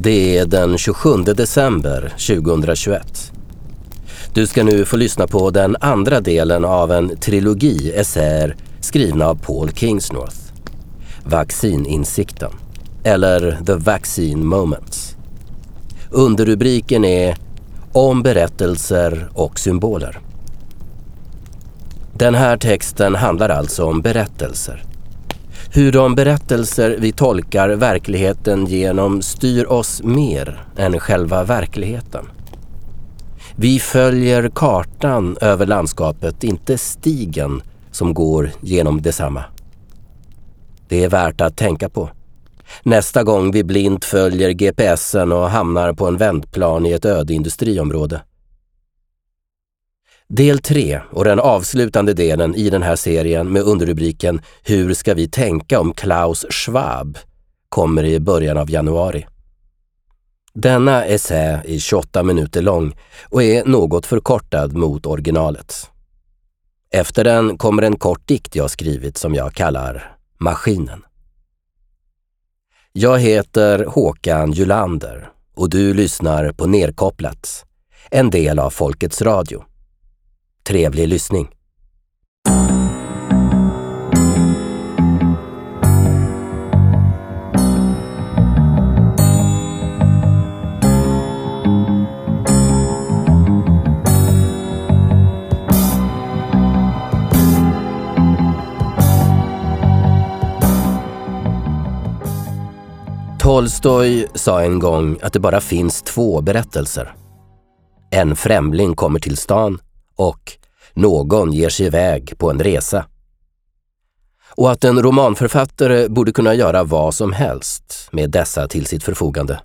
Det är den 27 december 2021. Du ska nu få lyssna på den andra delen av en trilogi essäer skrivna av Paul Kingsnorth. Vaccininsikten, eller The Vaccine Moments. Underrubriken är Om berättelser och symboler. Den här texten handlar alltså om berättelser. Hur de berättelser vi tolkar verkligheten genom styr oss mer än själva verkligheten. Vi följer kartan över landskapet, inte stigen som går genom detsamma. Det är värt att tänka på. Nästa gång vi blint följer GPSen och hamnar på en vändplan i ett öde industriområde. Del 3 och den avslutande delen i den här serien med underrubriken Hur ska vi tänka om Klaus Schwab kommer i början av januari. Denna essä är 28 minuter lång och är något förkortad mot originalet. Efter den kommer en kort dikt jag skrivit som jag kallar Maskinen. Jag heter Håkan Julander och du lyssnar på Nerkopplat, en del av Folkets Radio. Trevlig lyssning! Tolstoj sa en gång att det bara finns två berättelser. En främling kommer till stan och någon ger sig iväg på en resa. Och att en romanförfattare borde kunna göra vad som helst med dessa till sitt förfogande.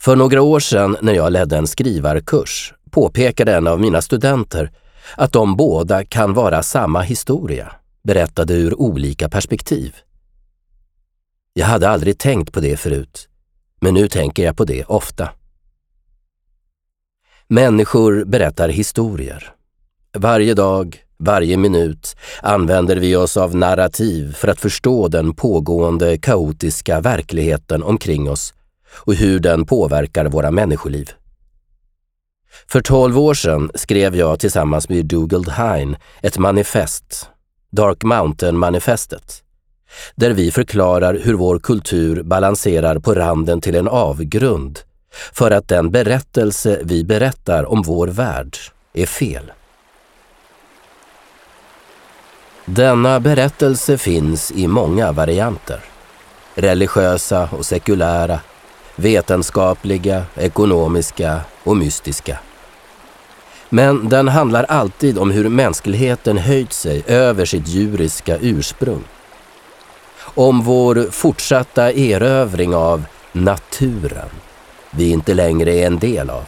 För några år sedan när jag ledde en skrivarkurs påpekade en av mina studenter att de båda kan vara samma historia, berättade ur olika perspektiv. Jag hade aldrig tänkt på det förut, men nu tänker jag på det ofta. Människor berättar historier. Varje dag, varje minut använder vi oss av narrativ för att förstå den pågående kaotiska verkligheten omkring oss och hur den påverkar våra människoliv. För tolv år sedan skrev jag tillsammans med Dougald Hine ett manifest, Dark Mountain-manifestet, där vi förklarar hur vår kultur balanserar på randen till en avgrund för att den berättelse vi berättar om vår värld är fel. Denna berättelse finns i många varianter. Religiösa och sekulära, vetenskapliga, ekonomiska och mystiska. Men den handlar alltid om hur mänskligheten höjt sig över sitt djuriska ursprung. Om vår fortsatta erövring av naturen vi inte längre är en del av.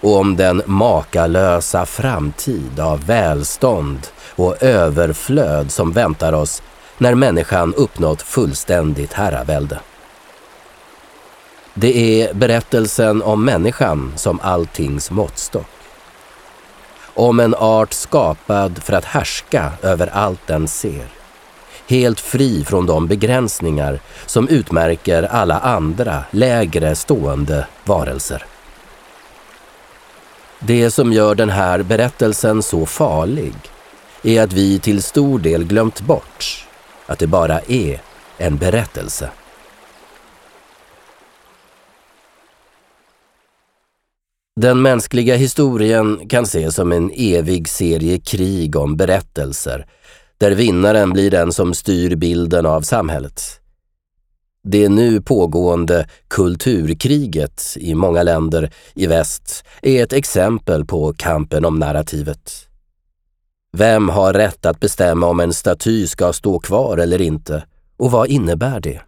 Och om den makalösa framtid av välstånd och överflöd som väntar oss när människan uppnått fullständigt herravälde. Det är berättelsen om människan som alltings måttstock. Om en art skapad för att härska över allt den ser helt fri från de begränsningar som utmärker alla andra lägre stående varelser. Det som gör den här berättelsen så farlig är att vi till stor del glömt bort att det bara är en berättelse. Den mänskliga historien kan ses som en evig serie krig om berättelser där vinnaren blir den som styr bilden av samhället. Det nu pågående kulturkriget i många länder i väst är ett exempel på kampen om narrativet. Vem har rätt att bestämma om en staty ska stå kvar eller inte och vad innebär det?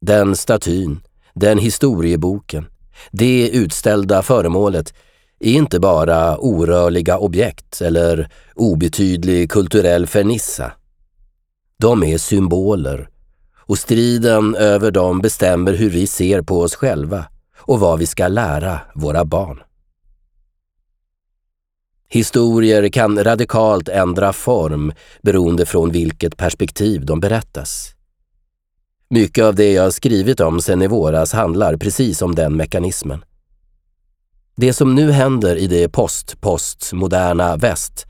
Den statyn, den historieboken, det utställda föremålet är inte bara orörliga objekt eller obetydlig kulturell fernissa. De är symboler och striden över dem bestämmer hur vi ser på oss själva och vad vi ska lära våra barn. Historier kan radikalt ändra form beroende från vilket perspektiv de berättas. Mycket av det jag skrivit om sen i våras handlar precis om den mekanismen. Det som nu händer i det post-postmoderna väst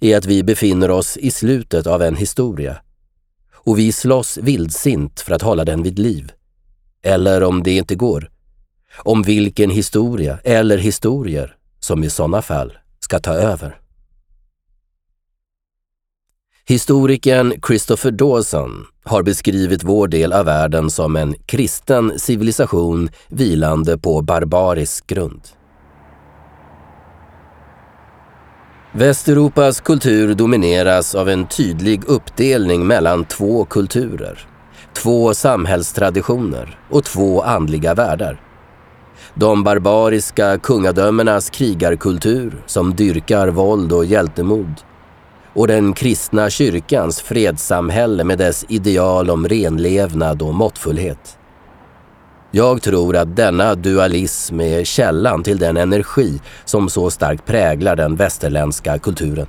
är att vi befinner oss i slutet av en historia och vi slåss vildsint för att hålla den vid liv. Eller om det inte går, om vilken historia eller historier som i sådana fall ska ta över. Historikern Christopher Dawson har beskrivit vår del av världen som en kristen civilisation vilande på barbarisk grund. Västeuropas kultur domineras av en tydlig uppdelning mellan två kulturer, två samhällstraditioner och två andliga världar. De barbariska kungadömenas krigarkultur som dyrkar våld och hjältemod och den kristna kyrkans fredssamhälle med dess ideal om renlevnad och måttfullhet. Jag tror att denna dualism är källan till den energi som så starkt präglar den västerländska kulturen.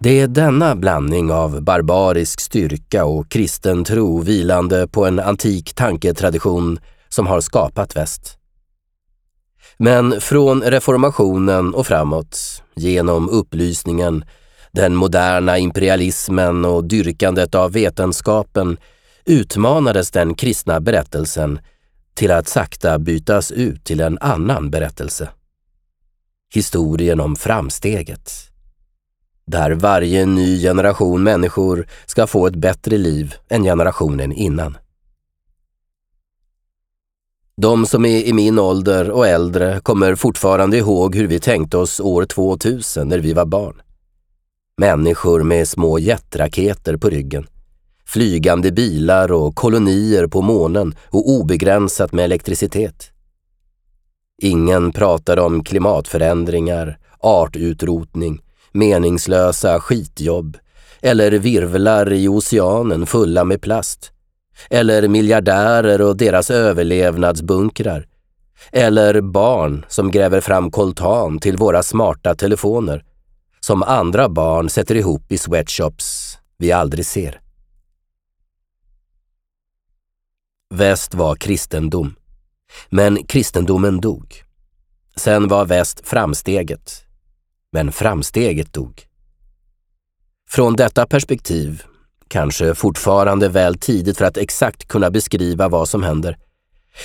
Det är denna blandning av barbarisk styrka och kristen tro vilande på en antik tanketradition som har skapat väst. Men från reformationen och framåt, genom upplysningen, den moderna imperialismen och dyrkandet av vetenskapen utmanades den kristna berättelsen till att sakta bytas ut till en annan berättelse. Historien om framsteget. Där varje ny generation människor ska få ett bättre liv än generationen innan. De som är i min ålder och äldre kommer fortfarande ihåg hur vi tänkte oss år 2000 när vi var barn. Människor med små jetraketer på ryggen flygande bilar och kolonier på månen och obegränsat med elektricitet. Ingen pratar om klimatförändringar, artutrotning, meningslösa skitjobb eller virvlar i oceanen fulla med plast. Eller miljardärer och deras överlevnadsbunkrar. Eller barn som gräver fram koltan till våra smarta telefoner som andra barn sätter ihop i sweatshops vi aldrig ser. Väst var kristendom. Men kristendomen dog. Sen var väst framsteget. Men framsteget dog. Från detta perspektiv, kanske fortfarande väl tidigt för att exakt kunna beskriva vad som händer,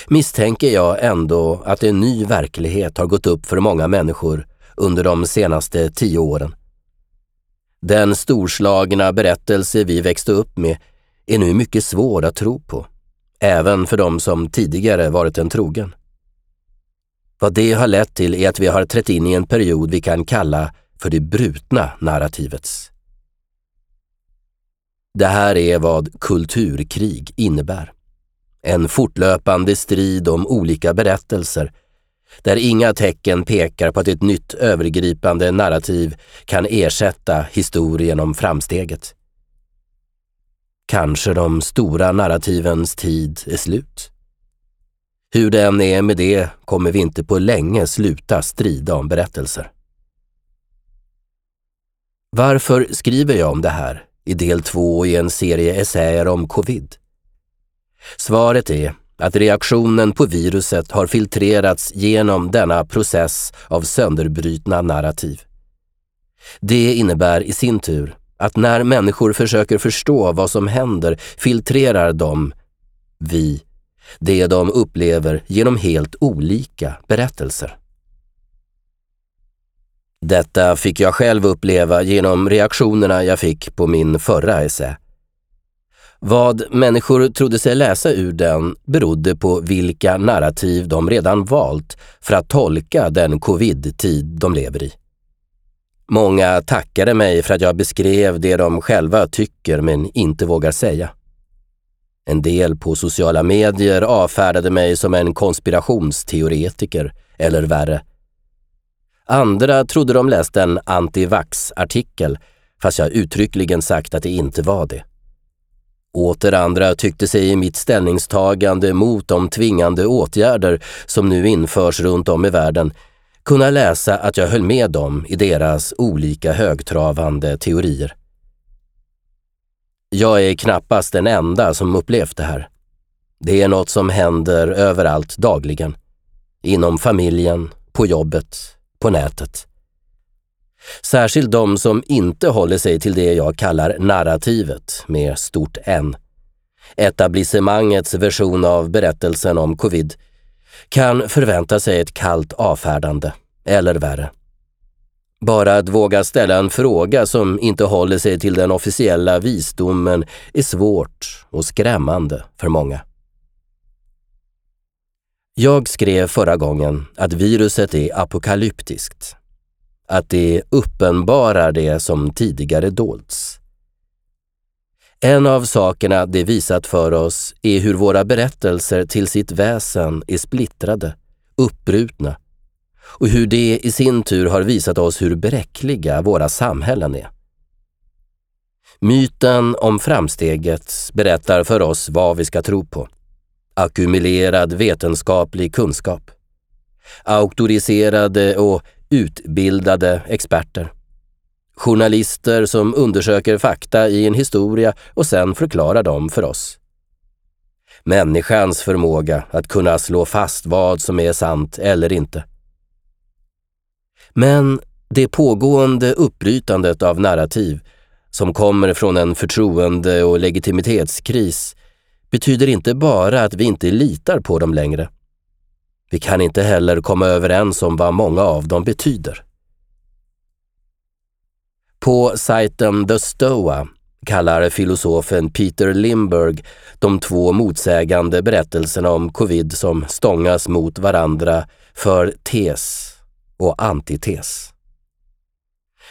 misstänker jag ändå att en ny verklighet har gått upp för många människor under de senaste tio åren. Den storslagna berättelse vi växte upp med är nu mycket svår att tro på även för de som tidigare varit en trogen. Vad det har lett till är att vi har trätt in i en period vi kan kalla för det brutna narrativets. Det här är vad kulturkrig innebär. En fortlöpande strid om olika berättelser där inga tecken pekar på att ett nytt övergripande narrativ kan ersätta historien om framsteget. Kanske de stora narrativens tid är slut. Hur det än är med det kommer vi inte på länge sluta strida om berättelser. Varför skriver jag om det här i del två i en serie essäer om covid? Svaret är att reaktionen på viruset har filtrerats genom denna process av sönderbrytna narrativ. Det innebär i sin tur att när människor försöker förstå vad som händer filtrerar de, vi, det de upplever genom helt olika berättelser. Detta fick jag själv uppleva genom reaktionerna jag fick på min förra essä. Vad människor trodde sig läsa ur den berodde på vilka narrativ de redan valt för att tolka den covid-tid de lever i. Många tackade mig för att jag beskrev det de själva tycker men inte vågar säga. En del på sociala medier avfärdade mig som en konspirationsteoretiker, eller värre. Andra trodde de läst en antivax-artikel, fast jag uttryckligen sagt att det inte var det. Åter andra tyckte sig i mitt ställningstagande mot de tvingande åtgärder som nu införs runt om i världen kunna läsa att jag höll med dem i deras olika högtravande teorier. Jag är knappast den enda som upplevt det här. Det är något som händer överallt dagligen. Inom familjen, på jobbet, på nätet. Särskilt de som inte håller sig till det jag kallar narrativet med stort N. Etablissemangets version av berättelsen om covid kan förvänta sig ett kallt avfärdande, eller värre. Bara att våga ställa en fråga som inte håller sig till den officiella visdomen är svårt och skrämmande för många. Jag skrev förra gången att viruset är apokalyptiskt. Att det uppenbarar det som tidigare dolts. En av sakerna det visat för oss är hur våra berättelser till sitt väsen är splittrade, uppbrutna och hur det i sin tur har visat oss hur bräckliga våra samhällen är. Myten om framsteget berättar för oss vad vi ska tro på. Ackumulerad vetenskaplig kunskap. Auktoriserade och utbildade experter. Journalister som undersöker fakta i en historia och sen förklarar dem för oss. Människans förmåga att kunna slå fast vad som är sant eller inte. Men det pågående uppbrytandet av narrativ som kommer från en förtroende och legitimitetskris betyder inte bara att vi inte litar på dem längre. Vi kan inte heller komma överens om vad många av dem betyder. På sajten The Stoa kallar filosofen Peter Limburg de två motsägande berättelserna om covid som stångas mot varandra för tes och antites.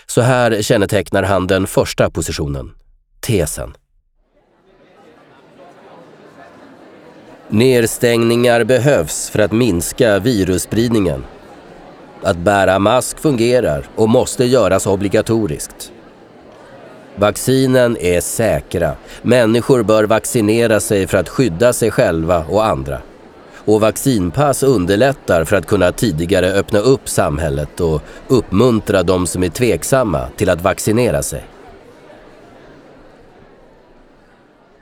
Så här kännetecknar han den första positionen, tesen. Nerstängningar behövs för att minska virusspridningen. Att bära mask fungerar och måste göras obligatoriskt. Vaccinen är säkra. Människor bör vaccinera sig för att skydda sig själva och andra. Och vaccinpass underlättar för att kunna tidigare öppna upp samhället och uppmuntra de som är tveksamma till att vaccinera sig.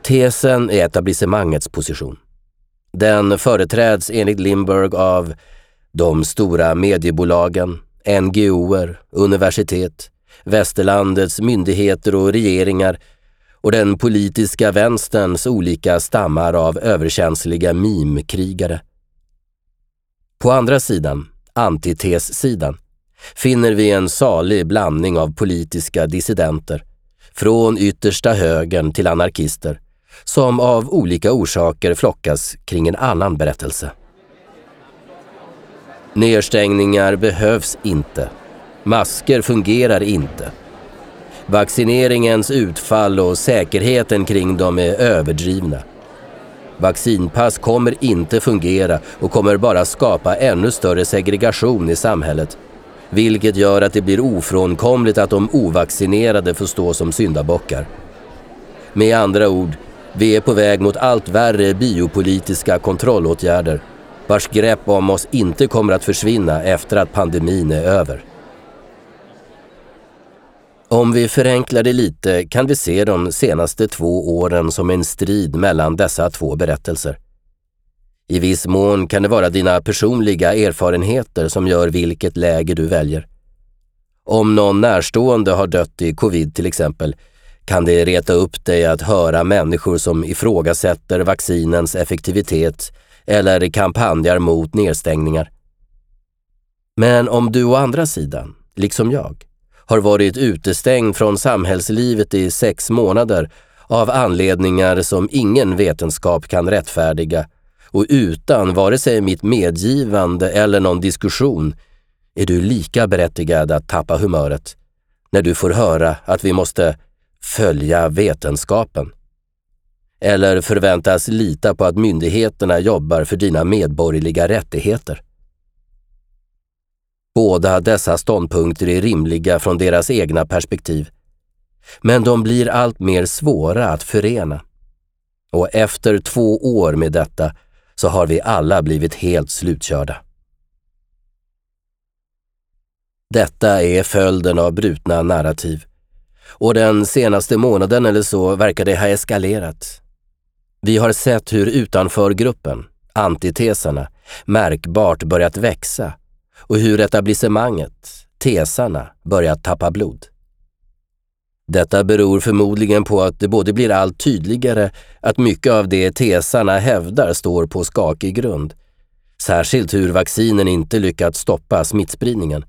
Tesen är etablissemangets position. Den företräds enligt Lindberg av de stora mediebolagen, NGOer, universitet, västerlandets myndigheter och regeringar och den politiska vänsterns olika stammar av överkänsliga mimkrigare. På andra sidan, antitessidan, finner vi en salig blandning av politiska dissidenter, från yttersta högern till anarkister, som av olika orsaker flockas kring en annan berättelse. Nedstängningar behövs inte. Masker fungerar inte. Vaccineringens utfall och säkerheten kring dem är överdrivna. Vaccinpass kommer inte fungera och kommer bara skapa ännu större segregation i samhället. Vilket gör att det blir ofrånkomligt att de ovaccinerade får stå som syndabockar. Med andra ord, vi är på väg mot allt värre biopolitiska kontrollåtgärder vars grepp om oss inte kommer att försvinna efter att pandemin är över. Om vi förenklar det lite kan vi se de senaste två åren som en strid mellan dessa två berättelser. I viss mån kan det vara dina personliga erfarenheter som gör vilket läge du väljer. Om någon närstående har dött i covid till exempel kan det reta upp dig att höra människor som ifrågasätter vaccinens effektivitet eller kampanjar mot nedstängningar. Men om du å andra sidan, liksom jag, har varit utestängd från samhällslivet i sex månader av anledningar som ingen vetenskap kan rättfärdiga och utan vare sig mitt medgivande eller någon diskussion är du lika berättigad att tappa humöret när du får höra att vi måste följa vetenskapen. Eller förväntas lita på att myndigheterna jobbar för dina medborgerliga rättigheter. Båda dessa ståndpunkter är rimliga från deras egna perspektiv. Men de blir allt mer svåra att förena. Och efter två år med detta så har vi alla blivit helt slutkörda. Detta är följden av brutna narrativ Och den senaste månaden eller så verkar det ha eskalerat. Vi har sett hur utanförgruppen, antiteserna, märkbart börjat växa och hur etablissemanget, tesarna, börjat tappa blod. Detta beror förmodligen på att det både blir allt tydligare att mycket av det tesarna hävdar står på skakig grund, särskilt hur vaccinen inte lyckats stoppa smittspridningen,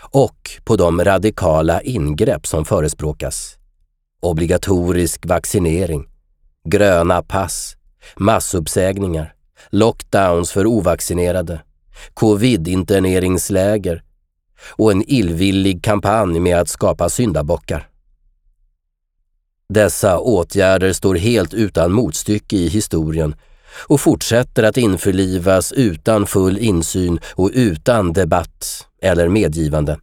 och på de radikala ingrepp som förespråkas. Obligatorisk vaccinering, gröna pass, massuppsägningar, lockdowns för ovaccinerade, covid-interneringsläger och en illvillig kampanj med att skapa syndabockar. Dessa åtgärder står helt utan motstycke i historien och fortsätter att införlivas utan full insyn och utan debatt eller medgivande.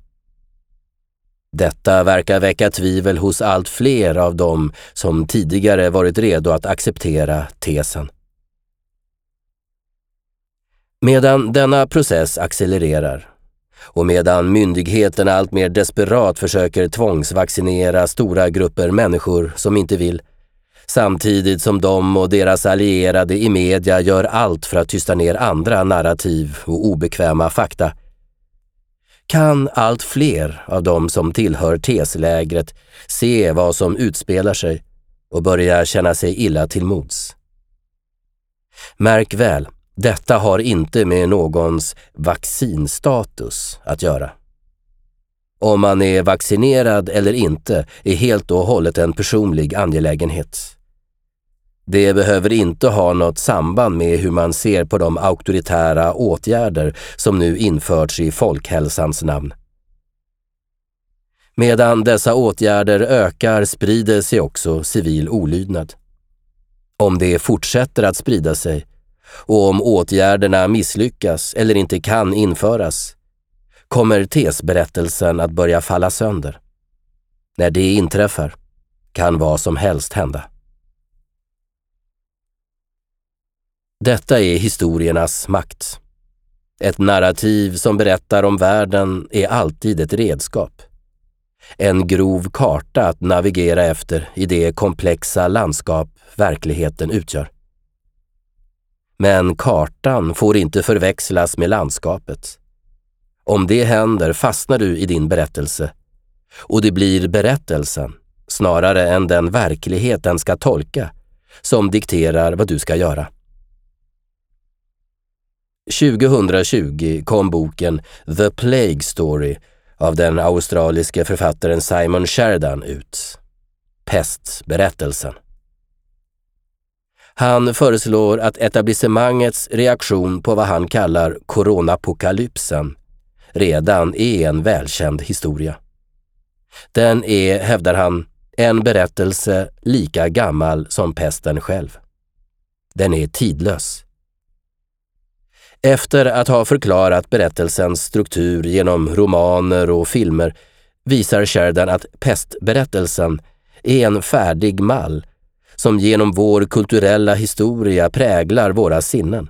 Detta verkar väcka tvivel hos allt fler av dem som tidigare varit redo att acceptera tesen. Medan denna process accelererar och medan myndigheterna alltmer desperat försöker tvångsvaccinera stora grupper människor som inte vill, samtidigt som de och deras allierade i media gör allt för att tysta ner andra narrativ och obekväma fakta, kan allt fler av de som tillhör teslägret se vad som utspelar sig och börja känna sig illa till mods. Märk väl, detta har inte med någons vaccinstatus att göra. Om man är vaccinerad eller inte är helt och hållet en personlig angelägenhet. Det behöver inte ha något samband med hur man ser på de auktoritära åtgärder som nu införts i folkhälsans namn. Medan dessa åtgärder ökar sprider sig också civil olydnad. Om det fortsätter att sprida sig och om åtgärderna misslyckas eller inte kan införas kommer tesberättelsen att börja falla sönder. När det inträffar kan vad som helst hända. Detta är historiernas makt. Ett narrativ som berättar om världen är alltid ett redskap. En grov karta att navigera efter i det komplexa landskap verkligheten utgör. Men kartan får inte förväxlas med landskapet. Om det händer fastnar du i din berättelse och det blir berättelsen, snarare än den verklighet den ska tolka, som dikterar vad du ska göra. 2020 kom boken The Plague Story av den australiske författaren Simon Sheridan ut. Pestberättelsen. Han föreslår att etablissemangets reaktion på vad han kallar coronapokalypsen redan är en välkänd historia. Den är, hävdar han, en berättelse lika gammal som pesten själv. Den är tidlös. Efter att ha förklarat berättelsens struktur genom romaner och filmer visar Sheridan att pestberättelsen är en färdig mall som genom vår kulturella historia präglar våra sinnen.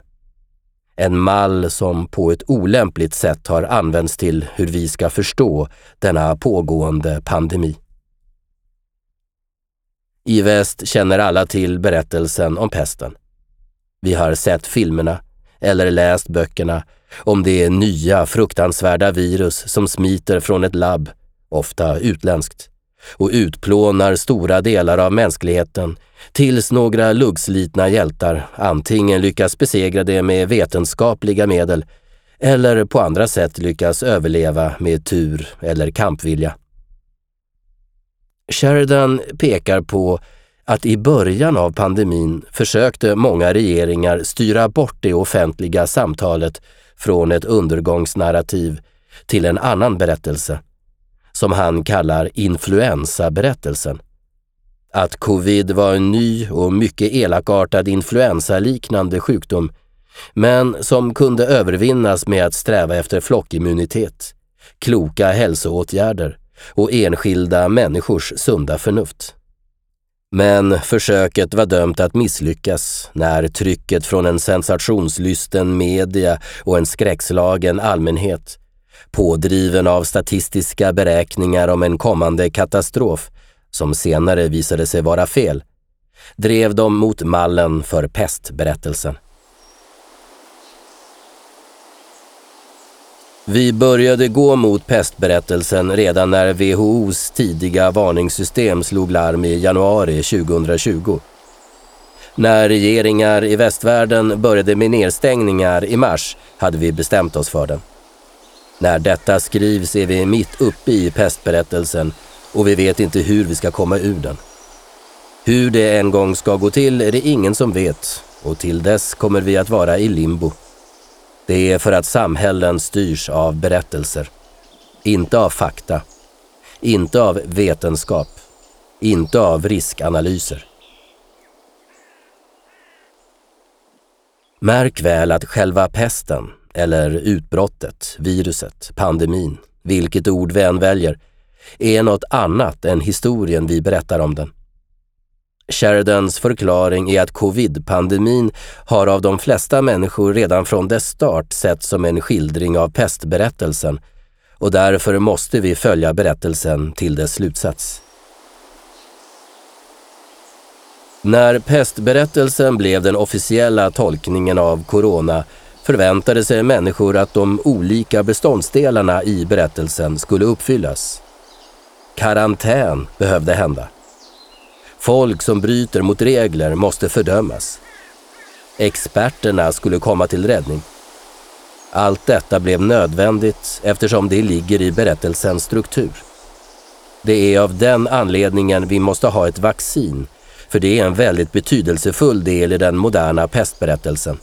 En mall som på ett olämpligt sätt har använts till hur vi ska förstå denna pågående pandemi. I väst känner alla till berättelsen om pesten. Vi har sett filmerna eller läst böckerna om det nya fruktansvärda virus som smiter från ett labb, ofta utländskt, och utplånar stora delar av mänskligheten tills några luggslitna hjältar antingen lyckas besegra det med vetenskapliga medel eller på andra sätt lyckas överleva med tur eller kampvilja. Sheridan pekar på att i början av pandemin försökte många regeringar styra bort det offentliga samtalet från ett undergångsnarrativ till en annan berättelse, som han kallar influensaberättelsen. Att covid var en ny och mycket elakartad influensaliknande sjukdom, men som kunde övervinnas med att sträva efter flockimmunitet, kloka hälsoåtgärder och enskilda människors sunda förnuft. Men försöket var dömt att misslyckas när trycket från en sensationslysten media och en skräckslagen allmänhet, pådriven av statistiska beräkningar om en kommande katastrof, som senare visade sig vara fel, drev dem mot mallen för pestberättelsen. Vi började gå mot pestberättelsen redan när WHOs tidiga varningssystem slog larm i januari 2020. När regeringar i västvärlden började med nedstängningar i mars hade vi bestämt oss för den. När detta skrivs är vi mitt uppe i pestberättelsen och vi vet inte hur vi ska komma ur den. Hur det en gång ska gå till är det ingen som vet och till dess kommer vi att vara i limbo. Det är för att samhällen styrs av berättelser. Inte av fakta. Inte av vetenskap. Inte av riskanalyser. Märk väl att själva pesten, eller utbrottet, viruset, pandemin, vilket ord vi än väljer, är något annat än historien vi berättar om den. Sheridans förklaring är att covid-pandemin har av de flesta människor redan från dess start sett som en skildring av pestberättelsen och därför måste vi följa berättelsen till dess slutsats. När pestberättelsen blev den officiella tolkningen av corona förväntade sig människor att de olika beståndsdelarna i berättelsen skulle uppfyllas. Karantän behövde hända. Folk som bryter mot regler måste fördömas. Experterna skulle komma till räddning. Allt detta blev nödvändigt eftersom det ligger i berättelsens struktur. Det är av den anledningen vi måste ha ett vaccin, för det är en väldigt betydelsefull del i den moderna pestberättelsen.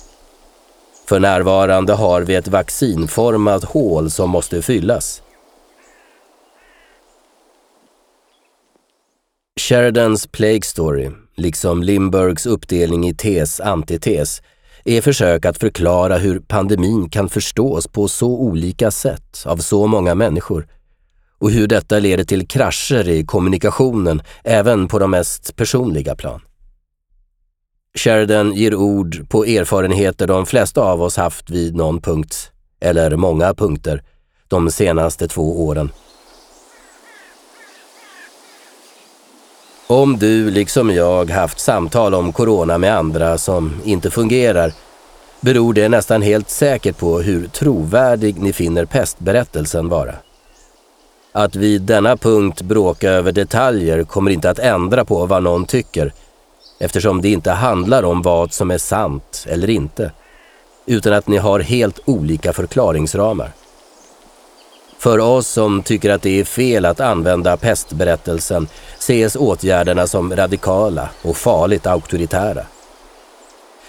För närvarande har vi ett vaccinformat hål som måste fyllas. Sheridans Plague Story, liksom Lindbergs uppdelning i tes antites, är försök att förklara hur pandemin kan förstås på så olika sätt av så många människor och hur detta leder till krascher i kommunikationen även på de mest personliga plan. Sheridan ger ord på erfarenheter de flesta av oss haft vid någon punkt, eller många punkter, de senaste två åren. Om du, liksom jag, haft samtal om corona med andra som inte fungerar beror det nästan helt säkert på hur trovärdig ni finner pestberättelsen vara. Att vid denna punkt bråka över detaljer kommer inte att ändra på vad någon tycker eftersom det inte handlar om vad som är sant eller inte utan att ni har helt olika förklaringsramar. För oss som tycker att det är fel att använda pestberättelsen ses åtgärderna som radikala och farligt auktoritära.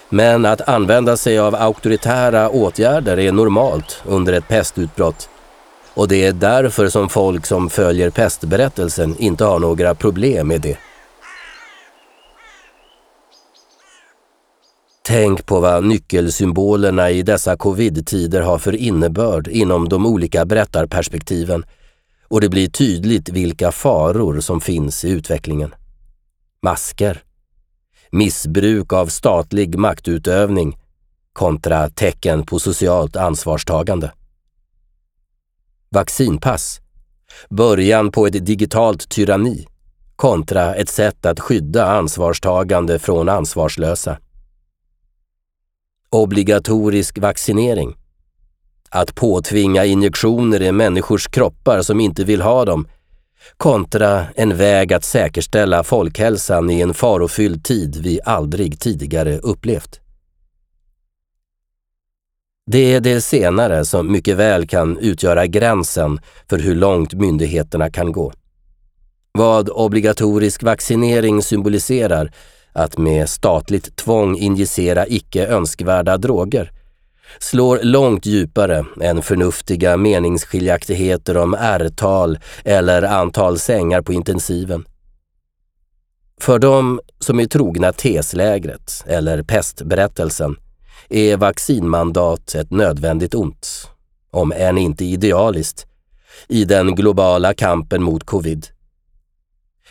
Men att använda sig av auktoritära åtgärder är normalt under ett pestutbrott och det är därför som folk som följer pestberättelsen inte har några problem med det. Tänk på vad nyckelsymbolerna i dessa covid-tider har för innebörd inom de olika berättarperspektiven och det blir tydligt vilka faror som finns i utvecklingen. Masker, missbruk av statlig maktutövning kontra tecken på socialt ansvarstagande. Vaccinpass, början på ett digitalt tyranni kontra ett sätt att skydda ansvarstagande från ansvarslösa. Obligatorisk vaccinering. Att påtvinga injektioner i människors kroppar som inte vill ha dem kontra en väg att säkerställa folkhälsan i en farofylld tid vi aldrig tidigare upplevt. Det är det senare som mycket väl kan utgöra gränsen för hur långt myndigheterna kan gå. Vad obligatorisk vaccinering symboliserar att med statligt tvång injicera icke önskvärda droger slår långt djupare än förnuftiga meningsskiljaktigheter om R-tal eller antal sängar på intensiven. För de som är trogna teslägret eller pestberättelsen är vaccinmandat ett nödvändigt ont, om än inte idealiskt, i den globala kampen mot covid.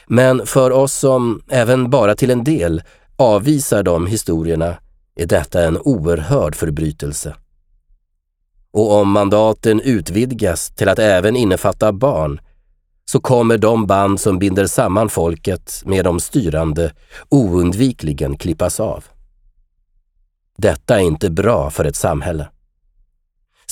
Men för oss som, även bara till en del, avvisar de historierna är detta en oerhörd förbrytelse. Och om mandaten utvidgas till att även innefatta barn så kommer de band som binder samman folket med de styrande oundvikligen klippas av. Detta är inte bra för ett samhälle.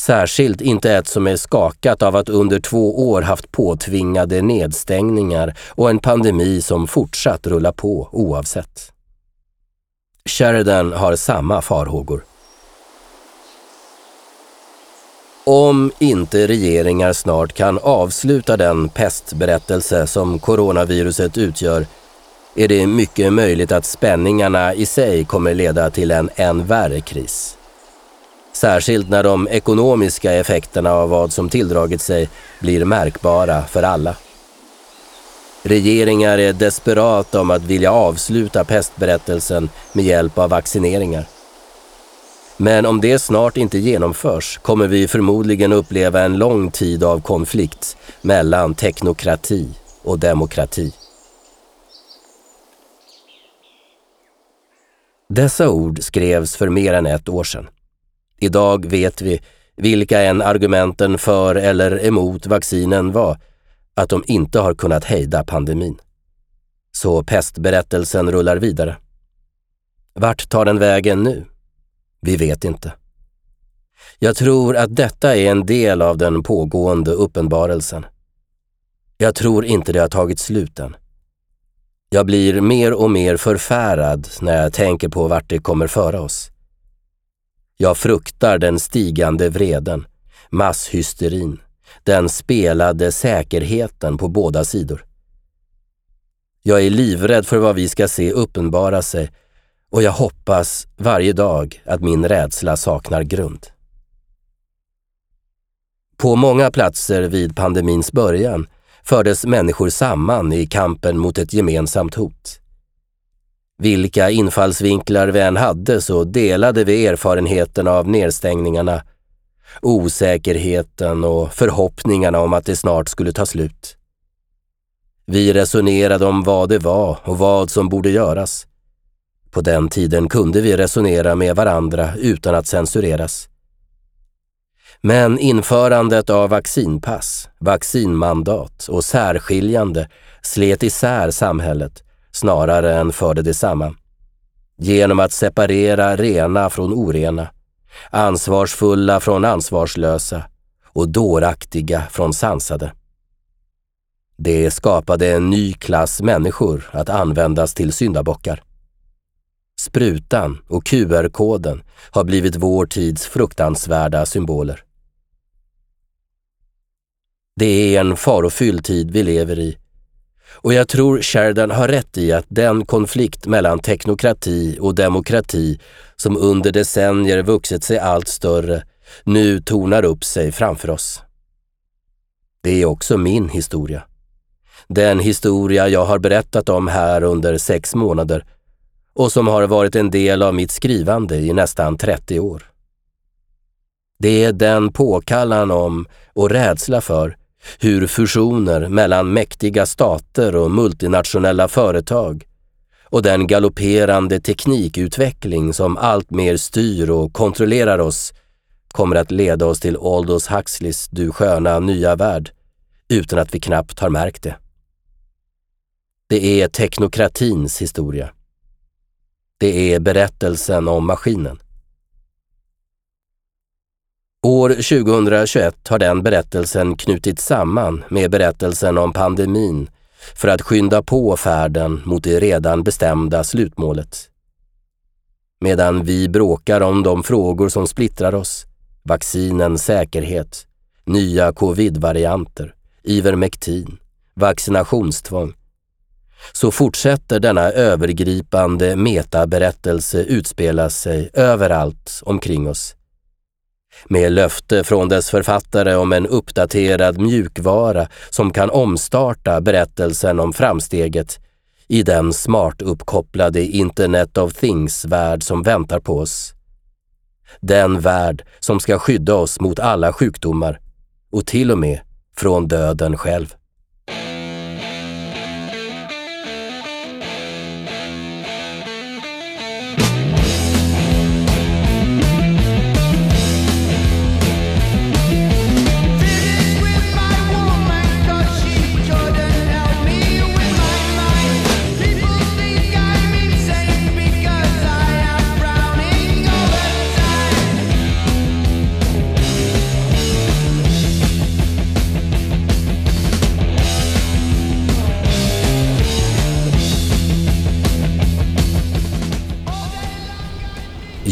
Särskilt inte ett som är skakat av att under två år haft påtvingade nedstängningar och en pandemi som fortsatt rulla på oavsett. Sheridan har samma farhågor. Om inte regeringar snart kan avsluta den pestberättelse som coronaviruset utgör är det mycket möjligt att spänningarna i sig kommer leda till en än värre kris. Särskilt när de ekonomiska effekterna av vad som tilldragit sig blir märkbara för alla. Regeringar är desperata om att vilja avsluta pestberättelsen med hjälp av vaccineringar. Men om det snart inte genomförs kommer vi förmodligen uppleva en lång tid av konflikt mellan teknokrati och demokrati. Dessa ord skrevs för mer än ett år sedan. Idag vet vi, vilka än argumenten för eller emot vaccinen var, att de inte har kunnat hejda pandemin. Så pestberättelsen rullar vidare. Vart tar den vägen nu? Vi vet inte. Jag tror att detta är en del av den pågående uppenbarelsen. Jag tror inte det har tagit slut än. Jag blir mer och mer förfärad när jag tänker på vart det kommer föra oss. Jag fruktar den stigande vreden, masshysterin, den spelade säkerheten på båda sidor. Jag är livrädd för vad vi ska se uppenbara sig och jag hoppas varje dag att min rädsla saknar grund. På många platser vid pandemins början fördes människor samman i kampen mot ett gemensamt hot. Vilka infallsvinklar vi än hade så delade vi erfarenheten av nedstängningarna, osäkerheten och förhoppningarna om att det snart skulle ta slut. Vi resonerade om vad det var och vad som borde göras. På den tiden kunde vi resonera med varandra utan att censureras. Men införandet av vaccinpass, vaccinmandat och särskiljande slet isär samhället snarare än förde det samman. Genom att separera rena från orena, ansvarsfulla från ansvarslösa och dåraktiga från sansade. Det skapade en ny klass människor att användas till syndabockar. Sprutan och QR-koden har blivit vår tids fruktansvärda symboler. Det är en farofylld tid vi lever i och jag tror Sheridan har rätt i att den konflikt mellan teknokrati och demokrati som under decennier vuxit sig allt större nu tornar upp sig framför oss. Det är också min historia. Den historia jag har berättat om här under sex månader och som har varit en del av mitt skrivande i nästan 30 år. Det är den påkallan om och rädsla för hur fusioner mellan mäktiga stater och multinationella företag och den galopperande teknikutveckling som alltmer styr och kontrollerar oss kommer att leda oss till Aldous Huxleys Du sköna nya värld utan att vi knappt har märkt det. Det är teknokratins historia. Det är berättelsen om maskinen. År 2021 har den berättelsen knutits samman med berättelsen om pandemin för att skynda på färden mot det redan bestämda slutmålet. Medan vi bråkar om de frågor som splittrar oss, vaccinens säkerhet, nya covid-varianter, Ivermectin, vaccinationstvång, så fortsätter denna övergripande metaberättelse utspela sig överallt omkring oss med löfte från dess författare om en uppdaterad mjukvara som kan omstarta berättelsen om framsteget i den smart uppkopplade Internet of Things-värld som väntar på oss. Den värld som ska skydda oss mot alla sjukdomar och till och med från döden själv.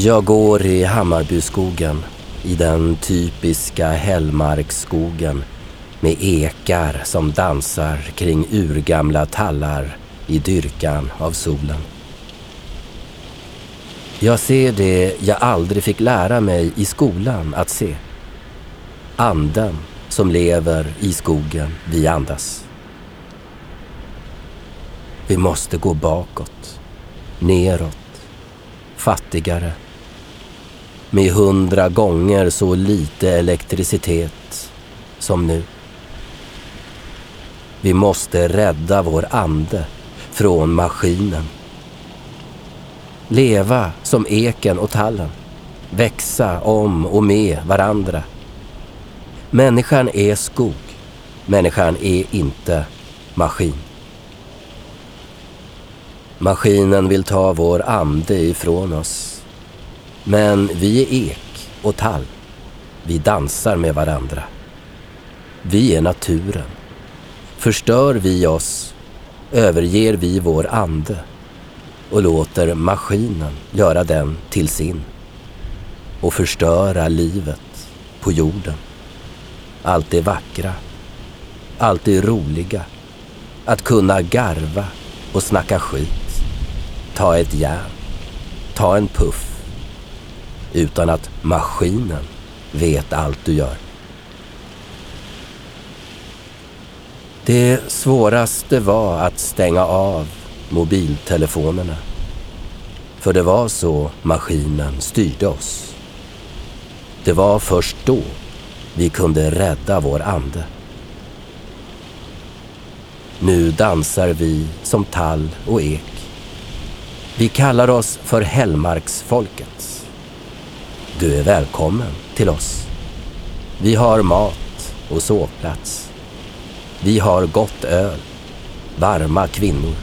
Jag går i Hammarbyskogen, i den typiska hällmarksskogen med ekar som dansar kring urgamla tallar i dyrkan av solen. Jag ser det jag aldrig fick lära mig i skolan att se. Anden som lever i skogen vi andas. Vi måste gå bakåt, neråt, fattigare. Med hundra gånger så lite elektricitet som nu. Vi måste rädda vår ande från maskinen. Leva som eken och tallen. Växa om och med varandra. Människan är skog. Människan är inte maskin. Maskinen vill ta vår ande ifrån oss. Men vi är ek och tall. Vi dansar med varandra. Vi är naturen. Förstör vi oss överger vi vår ande och låter maskinen göra den till sin och förstöra livet på jorden. Allt det vackra, allt det roliga, att kunna garva och snacka skit, ta ett järn, ta en puff utan att maskinen vet allt du gör. Det svåraste var att stänga av mobiltelefonerna. För det var så maskinen styrde oss. Det var först då vi kunde rädda vår ande. Nu dansar vi som tall och ek. Vi kallar oss för Hällmarksfolket. Du är välkommen till oss. Vi har mat och sovplats. Vi har gott öl, varma kvinnor,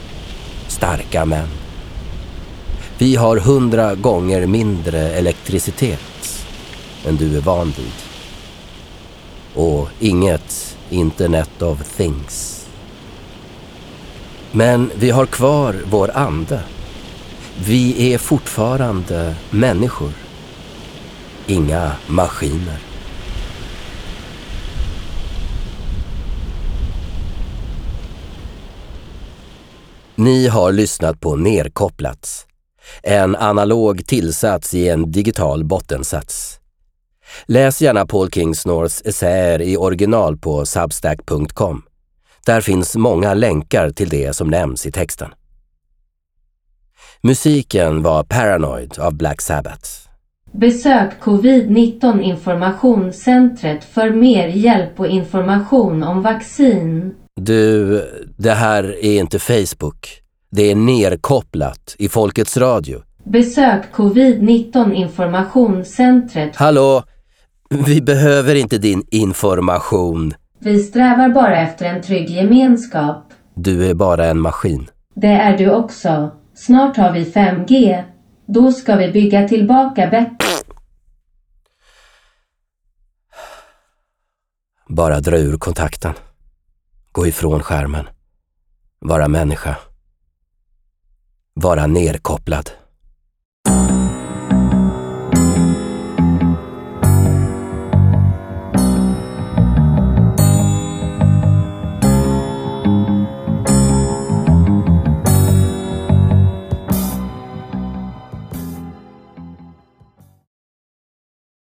starka män. Vi har hundra gånger mindre elektricitet än du är van vid. Och inget Internet of Things. Men vi har kvar vår ande. Vi är fortfarande människor. Inga maskiner. Ni har lyssnat på Nerkopplats. En analog tillsats i en digital bottensats. Läs gärna Paul Kingsnors essäer i original på substack.com. Där finns många länkar till det som nämns i texten. Musiken var Paranoid av Black Sabbath. Besök covid-19 informationscentret för mer hjälp och information om vaccin. Du, det här är inte Facebook. Det är nerkopplat i Folkets Radio. Besök covid-19 informationscentret. Hallå? Vi behöver inte din information. Vi strävar bara efter en trygg gemenskap. Du är bara en maskin. Det är du också. Snart har vi 5G. Då ska vi bygga tillbaka bättre. Bara dra ur kontakten. Gå ifrån skärmen. Vara människa. Vara nerkopplad.